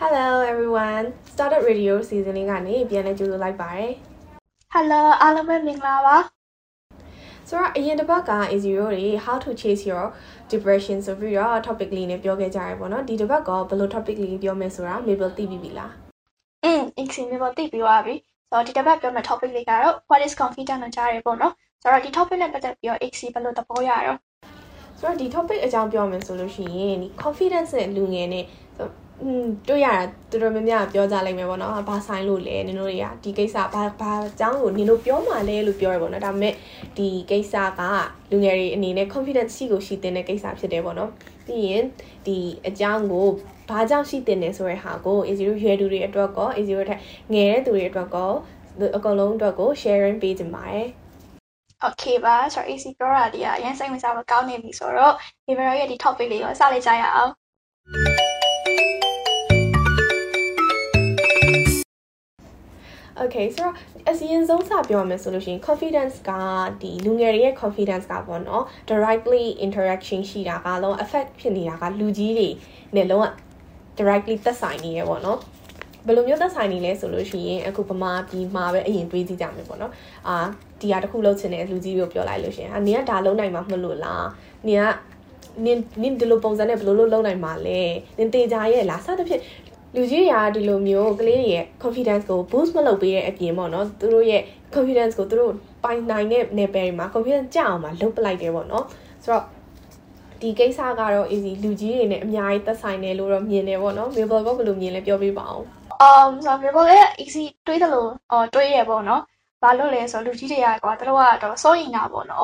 Hello everyone Startup Radio season လေးကနေပြန်လဲကြိုဆိုလိုက်ပါတယ် Hello အားလုံးပဲမင်္ဂလာပါဆိုတော့အရင်တစ်ပတ်က A0 တွေ how to chase your depression ဆိုပြီးတော့ topic လေးနဲ့ပြောခဲ့ကြရပေါ့နော်ဒီတစ်ပတ်ကဘယ်လို topic လေးပြောမယ်ဆိုတာ Mabel သိပြီလားอืม easy Mabel သိပြီးသွားပြီဆိုတော့ဒီတစ်ပတ်ပြောမယ့် topic လေးကတော့ what is confidence လို့ကြားရပေါ့နော်ဆိုတော့ဒီ topic နဲ့ပတ်သက်ပြီးတော့ easy ဘယ်လိုသဘောရတော့ဆိုတော့ဒီ topic အကြောင်းပြောမယ်ဆိုလို့ရှိရင်ဒီ confidence နဲ့လူငယ်နဲ့ อืมတွေ့ရတာတော်တော်များများပြောကြလိုက်မယ်ပေါ့နော်။ဘာဆိုင်လို့လဲနင်တို့တွေကဒီကိစ္စဘာဘာအကြောင်းကိုနင်တို့ပြောမှလဲလို့ပြောရပေါ့နော်။ဒါပေမဲ့ဒီကိစ္စကလူငယ်တွေအနေနဲ့ confidence ရှိကိုရှိတဲ့ကိစ္စဖြစ်တယ်ပေါ့နော်။ပြီးရင်ဒီအကြောင်းကိုဘာကြောင့်ရှိတင်နေဆိုတဲ့ဟာကို A0 ရွယ်သူတွေအတွက်ကော A0 ထက်ငယ်တဲ့သူတွေအတွက်ကောအကုန်လုံးအတွက်ကို sharing ပေးကြပါတယ်။ Okay ပါဆိုတော့ AC ပြောတာဒီကအရင်စိတ်ဝင်စားဖို့ကောင်းနေပြီဆိုတော့ Favorite ရဲ့ဒီ topic လေးကိုစလိုက်ကြရအောင်။ Okay ဆိုတော့အစီရင်ဆုံးစပြောမယ်ဆိုလို့ရှိရင် confidence ကဒီလူငယ်တွေရဲ့ confidence ကပေါ့နော် directly interaction ရှိတာကလုံး affect ဖြစ်နေတာကလူကြီးတွေနဲ့လုံးဝ directly သက်ဆိုင်နေရပေါ့နော်ဘယ်လိုမျိုးသက်ဆိုင်နေလဲဆိုလို့ရှိရင်အခုဗမာပြည်မှာပဲအရင်တွေးကြည့်ကြမယ်ပေါ့နော်အာဒီဟာတစ်ခုလုံးချင်တဲ့လူကြီးတွေကိုပြောလိုက်လို့ရှိရင်ဟာနင်ကဒါလုံးနိုင်မှာမလို့လားနင်ကနင်နင်ဒီလိုပုံစံနဲ့ဘယ်လိုလုပ်နိုင်မှာလဲနင်တေချာရဲ့လားစသဖြင့် လူကြီးတွေကဒီလိုမျိုးကလေးတွေရဲ့ confidence ကို boost မလုပ်ပေးတဲ့အပြင်ပေါ့နော်သူတို့ရဲ့ confidence ကိုသူတို့ပိုင်နိုင်တဲ့ level တွေမှာ confidence ကျအောင်မှာလုပ်ပလိုက်တယ်ပေါ့နော်ဆိုတော့ဒီကိစ္စကတော့ easy လူကြီးတွေနဲ့အများကြီးသက်ဆိုင်တယ်လို့တော့မြင်တယ်ပေါ့နော် Mabel ကဘယ်လိုမြင်လဲပြောပြပါအောင် um ဆိုတော့ Mabel ရဲ့ easy တွေးတယ်လို့အော်တွေးရပေါ့နော်ဘာလို့လဲဆိုတော့လူကြီးတွေကကွာသူတို့ကတော့စိုးရင်တာပေါ့နော်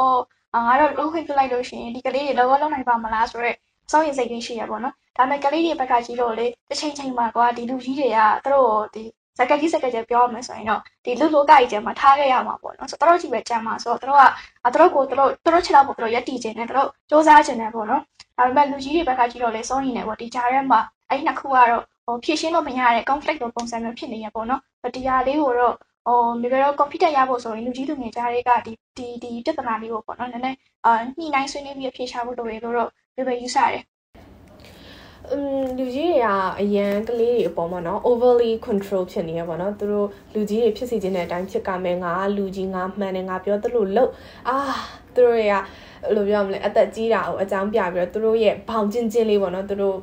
အော်ငါတော့လုံးခွင့်ပြလိုက်လို့ရှိရင်ဒီကလေးတွေလောလောလုံးနိုင်ပါမလားဆိုတော့ စိုးရင်စိတ်ကြီးရှိရပေါ့နော်ဒါပေမဲ့ကလေးတွေဘက်ကကြီးလို့လေတစ်ချိန်ချိန်မှာကွာဒီလူကြီးတွေကသူတို့ဒီစကကြီးစကကြီးပြောရမယ်ဆိုရင်တော့ဒီလူလိုကကြီးကျမှာထားခဲ့ရမှာပေါ့နော်ဆိုတော့တို့ကြီးပဲကြမ်းမှာဆိုတော့တို့ကတို့ကိုတို့တို့ချစ်တော့ဖို့တို့ရက်တီခြင်းနဲ့တို့စူးစမ်းခြင်းနဲ့ပေါ့နော်ဒါပေမဲ့လူကြီးတွေဘက်ကကြီးတော့လေစိုးရင်နေပေါ့ဒီကြားထဲမှာအဲ့နှစ်ခုကတော့ဟိုဖြည့်ရှင်းလို့မရတဲ့ conflict လိုပုံစံမျိုးဖြစ်နေရပေါ့နော်ဒီဟာလေးကိုတော့ဟိုမြေဘယ်တော့ computer ရဖို့ဆိုရင်လူကြီးလူငယ်ကြားတွေကဒီဒီဒီပြဿနာလေးကိုပေါ့နော်နည်းနည်းအာညှိနှိုင်းဆွေးနွေးပြီးဖြေရှာဖို့လိုရလို့တော့ မြေဘယ်ယူဆရတယ်อืมလူကြီးတွေကအရန်ကလေးတွေအပေါ်မှာเนาะ overly control ဖြစ်နေရပါเนาะသူတို့လူကြီးတွေဖြစ်စီခြင်းတဲ့အတိုင်းဖြစ်ကမယ်ငါလူကြီးငါမှန်တယ်ငါပြောသလိုလို့အာသူတို့တွေကဘယ်လိုပြောမလဲအသက်ကြီးတာကိုအကြောင်းပြပြီးတော့သူတို့ရဲ့ဘောင်ကျင်ကျင်လေးပေါ့เนาะသူတို့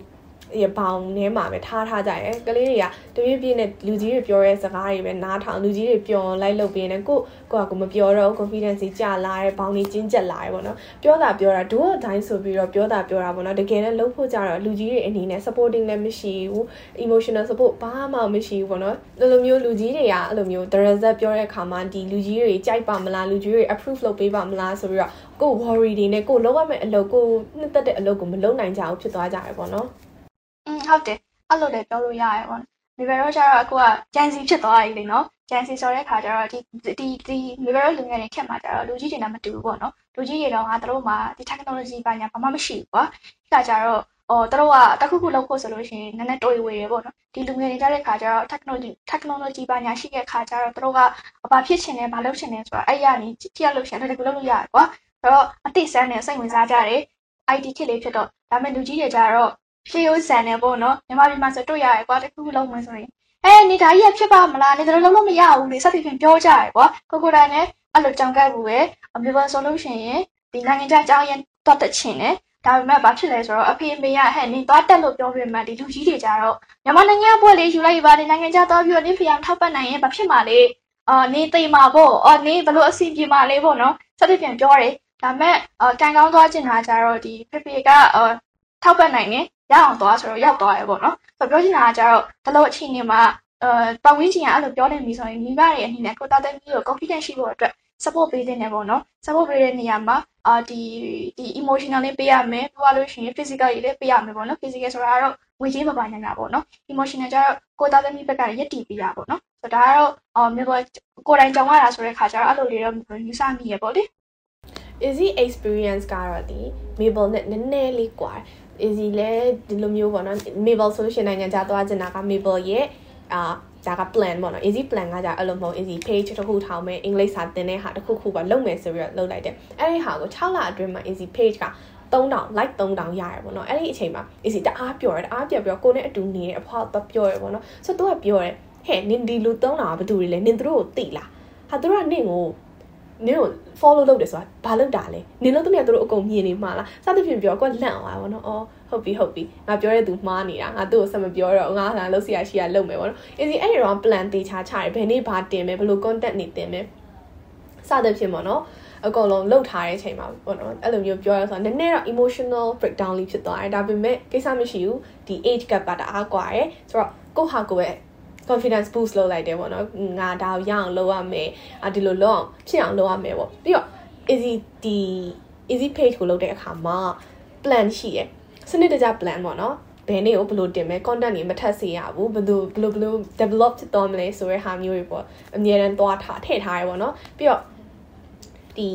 ရဘောင်ထဲမှာပဲထားထားကြတယ်ကလေးတွေကတပြည့်ပြည့်နဲ့လူကြီးတွေပြောတဲ့စကားတွေပဲနားထောင်လူကြီးတွေပြောလိုက်လုပ်ပြီးနေကိုကိုကကိုမပြောတော့ confidence ကျလာတယ်ဘောင်ကြီးကျဉ်ကျက်လာတယ်ပေါ့နော်ပြောတာပြောတာဒို့အတိုင်းဆိုပြီးတော့ပြောတာပြောတာပေါ့နော်တကယ်နဲ့လုပ်ဖို့ကြတော့လူကြီးတွေအနေနဲ့ supporting လည်းမရှိဘူး emotional support ဘာမှမရှိဘူးပေါ့နော်လိုလိုမျိုးလူကြီးတွေကအဲ့လိုမျိုး the result ပြောတဲ့အခါမှာဒီလူကြီးတွေကြိုက်ပါမလားလူကြီးတွေ approve လုပ်ပေးပါမလားဆိုပြီးတော့ကို worry တွေနဲ့ကိုလောက်ရမယ့်အလုပ်ကိုနှစ်သက်တဲ့အလုပ်ကိုမလုပ်နိုင်ကြဘူးဖြစ်သွားကြတယ်ပေါ့နော် อืมဟုတ်တယ်အဲ့လိုလည်းပြောလို့ရရပေါ့မိဘတို့ကျတော့အခုကဂျန်စီဖြစ်သွားပြီလေနော်ဂျန်စီဆိုတဲ့ခါကျတော့ဒီဒီဒီမိဘတို့လူငယ်တွေခက်မှာကျတော့လူကြီးတွေနဲ့မတူဘူးပေါ့နော်လူကြီးတွေတော့ဟာတို့မှာဒီ technology ဘာညာဘာမှမရှိဘူးကွာအဲ့ဒါကျတော့အော်တို့ကတခုခုလုပ်ဖို့ဆိုလို့ရှိရင်နည်းနည်းတွေးဝေတယ်ပေါ့နော်ဒီလူငယ်တွေကြတဲ့ခါကျတော့ technology technology ဘာညာရှိတဲ့ခါကျတော့တို့ကဘာဖြစ်ချင်လဲဘာလုပ်ချင်လဲဆိုတာအဲ့ရနေကြည့်ရလို့ရှိရင်တကယ်လုပ်လို့ရတယ်ကွာအဲ့တော့အတိတ်ဆန်းနဲ့စိတ်ဝင်စားကြတယ် IT ခက်လေးဖြစ်တော့ဒါပေမဲ့လူကြီးတွေကြတော့ ရှေးရိုးဆန်နေပေါ့နော်မြန်မာပြည်မှာဆိုတွေ့ရတယ်ကွာတခုခုလုံးမယ်ဆိုရင်အဲနေဒါကြီးဖြစ်ပါမလားနေတို့လုံးလုံးမရဘူးလေစသဖြင့်ပြောကြရကွာကိုကိုတိုင်နဲ့အဲ့လိုကြောင်ကပ်ဘူးပဲအမေပါဆိုလို့ရှိရင်ဒီနိုင်ငံခြားအကြောင်းရင်းတော့တချင်တယ်ဒါပေမဲ့ဘာဖြစ်လဲဆိုတော့အဖေအမေကဟဲ့နင်သွားတက်လို့ပြောပြမှဒီလူကြီးတွေကြတော့မြန်မာနိုင်ငံဘွဲလေးယူလိုက်ပါဒီနိုင်ငံခြားသွားပြီးတော့နင်ဖေအောင်ထောက်ပတ်နိုင်ရင်ဘာဖြစ်မှာလဲအော်နေသိမှာပေါ့အော်နေဘလို့အစီပြေမှာလဲပေါ့နော်စသဖြင့်ပြောတယ်ဒါမဲ့အော်ကန်ကောင်းသွားချင်တာကြတော့ဒီဖေဖေကအော်ထောက်ပတ်နိုင်တယ် ရအောင်သွားဆိုတော့ရောက်သွားရပေါ့နော်ဆိုတော့ပြောချင်တာကကျတော့ဒီလိုအခြေအနေမှာအဲပတ်ဝန်းကျင်ကအဲ့လိုပြောနေပြီဆိုရင်မိဘတွေအနေနဲ့ကိုသားသမီးကို confidence ရှိဖို့အတွက် support ပေးတဲ့နေပေါ့နော် support ပေးတဲ့နေရာမှာအာဒီဒီ emotional လေးပေးရမယ်ပြောရလို့ရှိရင် physical လေးလည်းပေးရမယ်ပေါ့နော် physical ဆိုတာကတော့ငွေကြေးပပညာညာပေါ့နော် emotional ကျတော့ကိုသားသမီးဘက်ကရက်တည်ပေးတာပေါ့နော်ဆိုတော့ဒါကတော့အော်မျိုးကကိုယ်တိုင်ကြုံရတာဆိုတဲ့ခါကျတော့အဲ့လိုလေးတော့ယူဆမိရပေါ့လေ easy experience ကတော့ဒီ Mabel နဲ့နည်းနည်းလေးကွာတယ် easy လဲဒီလိုမျိုးပေါ့နော် Mabel ဆိုလို့ရှိရင်နိုင်ငံခြားသွားချင်တာက Mabel ရဲ့အာဒါက plan ပေါ့နော် easy plan ကじゃအဲ့လိုမဟုတ် easy page တစ်ခုထောင်မယ်အင်္ဂလိပ်စာသင်တဲ့ဟာတစ်ခုခုပါလုပ်မယ်ဆိုပြီးတော့လုပ်လိုက်တယ်အဲ့ဒီဟာကို6လအတွင်းမှာ easy page က3000 like 3000ရတယ်ပေါ့နော်အဲ့ဒီအချိန်မှာ AC တအားပြောတယ်တအားပြက်ပြောကိုနဲ့အတူနေတဲ့အဖွားတော့ပြောရပေါ့နော်ဆိုတော့သူကပြောတယ်ဟဲ့နင်ဒီလူ3000ကဘာတူတွေလဲနင်တို့ကိုသိလားဟာသူတို့ကနင့်ကို နင်းကို follow လုပ်တယ်ဆိုတာဘာလုပ်တာလဲနင်းလုံးသမီးကတို့အကုန်မြင်နေမှာလားစသဖြင့်ပြောကွလန့်အောင်ပါဗောနော်အော်ဟုတ်ပြီဟုတ်ပြီငါပြောတဲ့သူမှားနေတာငါသူ့ကိုဆက်မပြောတော့ငါကလောက်ဆရာရှိရလုပ်မယ်ဗောနော်အင်းစီအဲ့ဒီတော့ plan တေချာချတယ်ဘယ်နေ့ဘာတင်မယ်ဘယ်လို content နေတင်မယ်စသဖြင့်ဗောနော်အကုန်လုံးလှုပ်ထားတဲ့အချိန်မှာပေါ့နော်အဲ့လိုမျိုးပြောရဆိုတော့နည်းနည်းတော့ emotional breakdown လေးဖြစ်သွားတယ်ဒါပေမဲ့ကိစ္စမရှိဘူးဒီ age gap ကတအားကွာတယ်ဆိုတော့ကိုဟာကိုပဲ confidence boost လုပ်လိုက်တယ်ပေါ့နော်ငါဒါကိုရအောင်လုပ်ရမယ်အဒီလိုလုပ်အောင်ဖြစ်အောင်လုပ်ရမယ်ပေါ့ပြီးတော့ easy ဒီ easy page ကိုလုပ်တဲ့အခါမှာ plan ရှိရယ်စနစ်တကျ plan ပေါ့နော်ဘယ်နေ့ကိုဘယ်လိုတင်မယ် content တွေမထပ်စေရဘူးဘယ်လိုဘယ်လိုဘယ်လို develop ဖြစ်သွားမလဲဆိုတဲ့ဟာမျိုးတွေပေါ့အမြဲတမ်းသွားထားထည့်ထားရပေါ့နော်ပြီးတော့ဒီ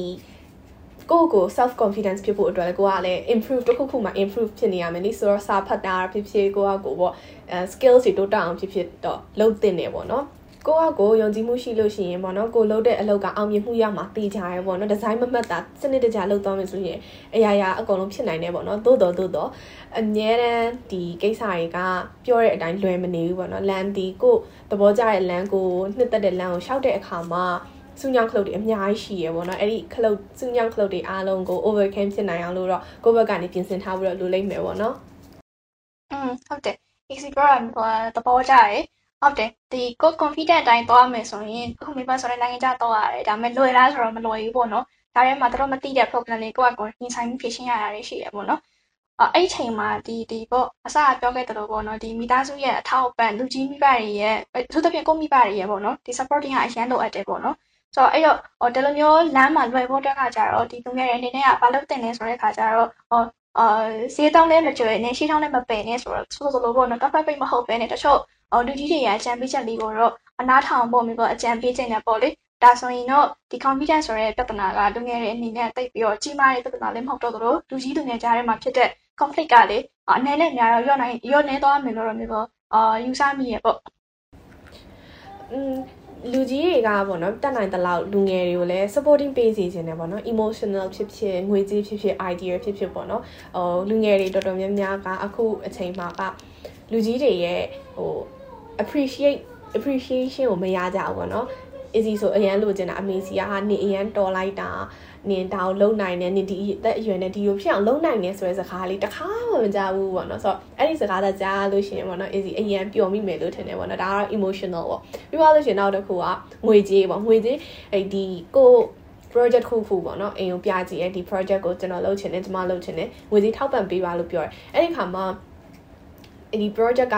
ကိုကို self confidence ဖြစ်ဖို့အတွက်လည်းကိုကလည်း improve တစ်ခုခုမှ improve ဖြစ်နေရမယ်လေဆိုတော့စာဖတ်တာဖြစ်ဖြစ်ကိုကကိုပေါ့အဲ skills တွေတိုးတက်အောင်ဖြစ်ဖြစ်တော့လုပ်သင့်တယ်ပေါ့နော်ကိုကကိုယုံကြည်မှုရှိလို့ရှိရင်ပေါ့နော်ကိုလုပ်တဲ့အလုပ်ကအောင်မြင်မှုရမှာသိကြရဲပေါ့နော်ဒီဇိုင်းမမှတ်တာစနစ်တကျလုပ်သွားမယ်ဆိုရင်အရာရာအကုန်လုံးဖြစ်နိုင်တယ်ပေါ့နော်သို့တော်သို့တော်အမြဲတမ်းဒီကိစ္စတွေကပြောတဲ့အတိုင်းလွယ်မနေဘူးပေါ့နော်လမ်းဒီကိုသဘောကျတဲ့လမ်းကိုနှစ်သက်တဲ့လမ်းကိုရှောက်တဲ့အခါမှာ စူညောင်းခလုတ်တွေအများကြီးရှိရပေါ့နော်အဲ့ဒီခလုတ်စူညောင်းခလုတ်တွေအားလုံးကို overcome ဖြစ်နိုင်အောင်လို့တော့ကိုယ့်ဘက်ကနေပြင်ဆင်ထားပြီးတော့လိုလိမ့်မယ်ပေါ့နော်อืมဟုတ်တယ် easy program ကသဘောကျတယ်ဟုတ်တယ်ဒီကို confident အတိုင်းသွားမယ်ဆိုရင်အခုမိဘဆိုတဲ့နိုင်ငံခြားသွားရတယ်ဒါပေမဲ့လွယ်လားဆိုတော့မလွယ်ဘူးပေါ့နော်ဒါထဲမှာတော့မသိတဲ့ problem တွေကိုကကိုရင်ဆိုင်ဖြေရှင်းရတာတွေရှိရပေါ့နော်အဲ့ချိန်မှာဒီဒီပေါ့အစပြောခဲ့တယ်လို့ပေါ့နော်ဒီမိသားစုရဲ့အထောက်အပံ့လူကြီးမိဘတွေရဲ့သူတို့ပြင်ကိုမိဘတွေရဲ့ပေါ့နော်ဒီ supporting ကအရန်လိုအပ်တယ်ပေါ့နော် ဆိုတော့ အဲ့တော့ဟိုဒီလိုမျိုး လမ်းမှာ လွယ်ဖို့အတွက်ကကြတော့ဒီလူငယ်တွေအနေနဲ့က ဘာလုပ်တင်လဲဆိုတဲ့ခါကျတော့ဟိုအာဈေးတောင်းလည်း မကျွေနဲ့ ရှေးတောင်းလည်း မပယ်နဲ့ဆိုတော့ဆိုလိုပေါ့နော် perfect page မဟုတ်ပဲနဲ့ တချို့ဟိုလူကြီးတွေရအကြံပေးချက်လေးကိုတော့အနားထောင်ဖို့မျိုးပေါ့အကြံပေးခြင်းနဲ့ပေါ့လေ ဒါဆိုရင်တော့ ဒီ confidence ဆိုတဲ့ ပြဿနာက လူငယ်တွေအနေနဲ့တိတ်ပြီးတော့ ကြီးမားတဲ့ ပြဿနာလည်း မဟုတ်တော့သလို လူကြီးလူငယ်ကြားထဲမှာဖြစ်တဲ့ conflict ကလေအနေနဲ့များတော့ရော့နိုင်ရော့နေသွားမယ်လို့တော့မျိုးပေါ့အာယူဆမိရပေါ့อืม လူကြီးတွေကပေါ့နော်တက်နိုင်တဲ့လောက်လူငယ်တွေကိုလည်း supporting ပေးစီခြင်းနဲ့ပေါ့နော် emotional ဖြစ်ဖြစ်ငွေကြေးဖြစ်ဖြစ် idea ဖြစ်ဖြစ်ပေါ့နော်ဟိုလူငယ်တွေတော်တော်များများကအခုအချိန်မှာကလူကြီးတွေရဲ့ဟို appreciate appreciation ကိုမရကြဘူးပေါ့နော် easy ဆိုအရန်လိုချင်တာအမေစီကဟာနေအရန်တော်လိုက်တာနင်တောင်လုံနိုင်တယ်နင်ဒီအသက်အရွယ်နဲ့ဒီလိုဖြစ်အောင်လုံနိုင်တယ်ဆိုတဲ့စကားလေးတခါမှမကြားဘူးပေါ့နော်ဆိုတော့အဲ့ဒီစကားသာကြားလို့ရှိရင်ပေါ့နော် easy အရင်ပျော်မိမယ်လို့ထင်တယ်ပေါ့နော်ဒါကတော့ emotional ပေါ့ပြီးသွားလို့ရှိရင်နောက်တစ်ခုကငွေကြေးပေါ့ငွေကြေးအဲ့ဒီကို project ခုခုပေါ့နော်အိမ်ကိုပြကြည့်ရဲ့ဒီ project ကိုကျွန်တော်လုပ်ချင်တယ်ကျွန်မလုပ်ချင်တယ်ငွေကြေးထောက်ပံ့ပေးပါလို့ပြောတယ်အဲ့ဒီခါမှာ ဒီ project က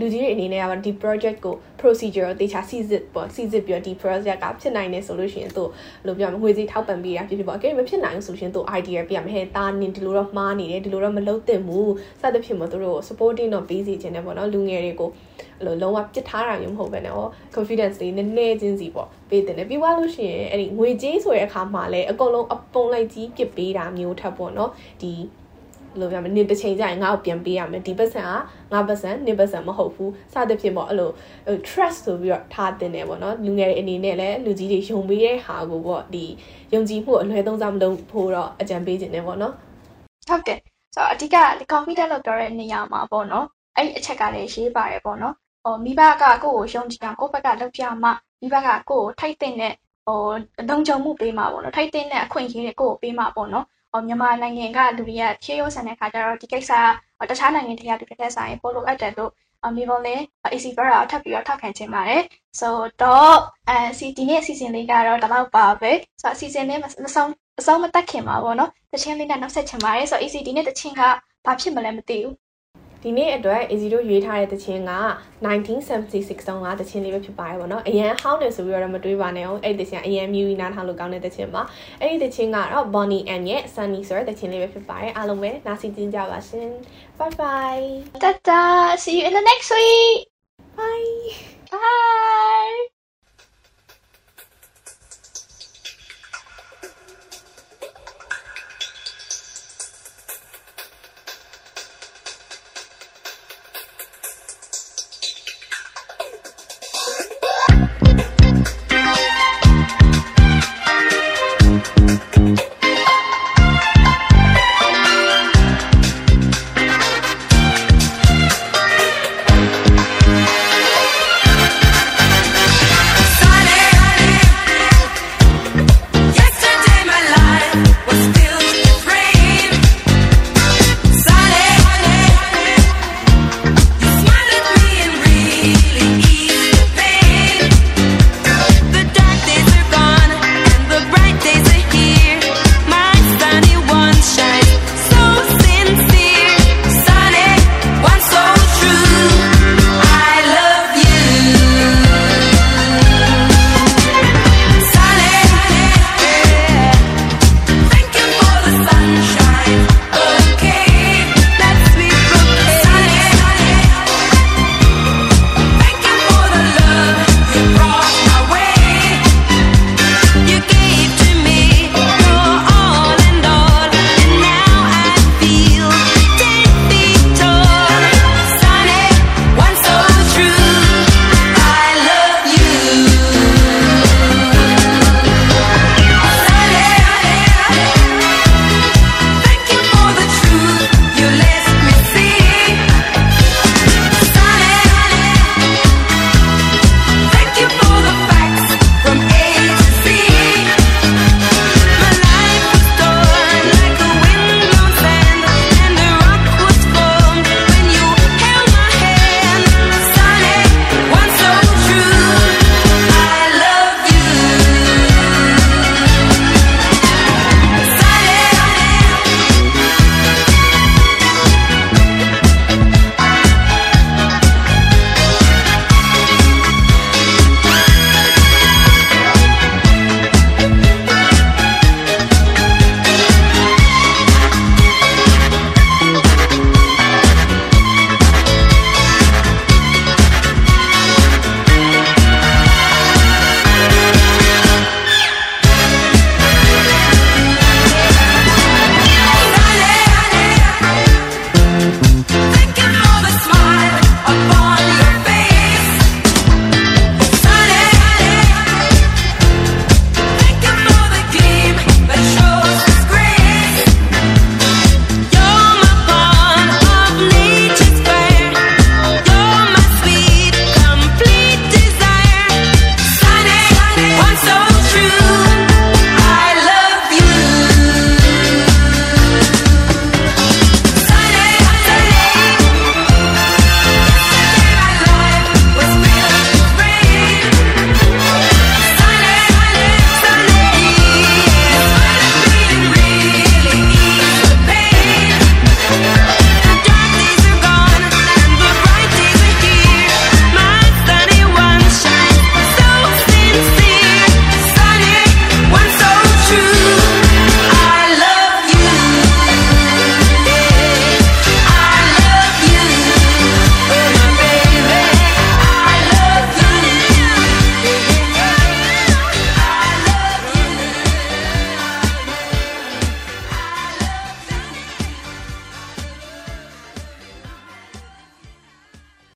လူကြီးတွေအနေနဲ့ကဒီ project ကို procedure ကိုတေချာစီစစ်ပေါ့စီစစ်ပြီးတော့ဒီ project ကဖြစ်နိုင်တယ်ဆိုလို့ရှိရင်သူ့လို့ပြောငွေစီထောက်ပံ့ပေးတာဖြစ်ဖြစ်ပေါ့အကယ်မဖြစ်နိုင်ဘူးဆိုရှင်သူ idea ပြရမယ်ဟဲ့တာနင်ဒီလိုတော့မှားနေတယ်ဒီလိုတော့မလုပ်သင့်ဘူးစသဖြင့်ပေါ့သူတို့ supporting တော့ပေးစီခြင်းတယ်ပေါ့နော်လူငယ်တွေကိုအဲ့လိုလုံးဝပြစ်ထားတာမျိုးမဟုတ်ဘဲနဲ့ဟော confidence လေးနည်းနည်းချင်းစီပေါ့ပေးတယ်ပြီးသွားလို့ရှိရင်အဲ့ဒီငွေကြေးဆိုတဲ့အခါမှာလည်းအကုန်လုံးအပုံလိုက်ကြီးပြစ်ပေးတာမျိုးထပ်ပေါ့နော်ဒီ လို့ပြောမယ်နင်တစ်ချိန်ကျရင်ငါ့ကိုပြန်ပေးရမယ်ဒီပတ်စံကငါပတ်စံနင်ပတ်စံမဟုတ်ဘူးစသဖြင့်ပေါ့အဲ့လို trust ဆိုပြီးတော့ထားတင်တယ်ပေါ့နော်လူငယ်တွေအနေနဲ့လည်းလူကြီးတွေယုံပေးတဲ့ဟာကိုပေါ့ဒီယုံကြည်မှုအလွဲသုံးစားမလုပ်ဖို့တော့အကြံပေးခြင်းတယ်ပေါ့နော်ဟုတ်တယ်ဆိုတော့အဓိက confident လောက်ပြောတဲ့နေရာမှာပေါ့နော်အဲ့အချက်ကလည်းရေးပါတယ်ပေါ့နော်ဟိုမိဘကကိုယ့်ကိုယုံကြည်အောင်ကိုယ့်ဘက်ကလုပ်ပြမှမိဘကကိုယ့်ကိုထိုက်တဲ့ဟိုလုံခြုံမှုပေးမှာပေါ့နော်ထိုက်တဲ့အခွင့်အရေးတွေကိုပေးမှာပေါ့နော် မြန်မာနိုင်ငံကလူတွေကရှေးရိုးဆန်တဲ့ခါကျတော့ဒီကိစ္စတခြားနိုင်ငံတွေကလူတွေနဲ့ဆိုင်ပို့လို့အပ်တယ်လို့မိဘလည်း AC Vera ထပ်ပြီးတော့ထောက်ခံချင်ပါတယ်။ so တော့အဲစီဒီနေ့အစီအစဉ်လေးကတော့ဒီလောက်ပါပဲ။ဆိုတော့အစီအစဉ်လေးမဆုံးအဆုံးမတက်ခင်ပါပေါ့နော်။တချင်းလေးနဲ့နောက်ဆက်ချင်ပါတယ်။ဆိုတော့ AC ဒီနေ့တချင်းကဘာဖြစ်မလဲမသိဘူး။ ဒီနေ့အတွက် Easy တို့ရွေးထားတဲ့တခြင်းက1976တုန်းကတခြင်းလေးပဲဖြစ်ပါတယ်ပေါ့နော်အရန်ဟောင်းတယ်ဆိုပြီးတော့မတွေးပါနဲ့အောင်အဲ့ဒီတခြင်းအရန်မြူနားထောင်လို့ကောင်းတဲ့တခြင်းပါအဲ့ဒီတခြင်းကတော့ Bonnie M ရဲ့ Sunny ဆိုတဲ့တခြင်းလေးပဲဖြစ်ပါတယ်အားလုံးပဲနားစီတင်ကြပါရှင် bye bye ta ta see you in the next week bye bye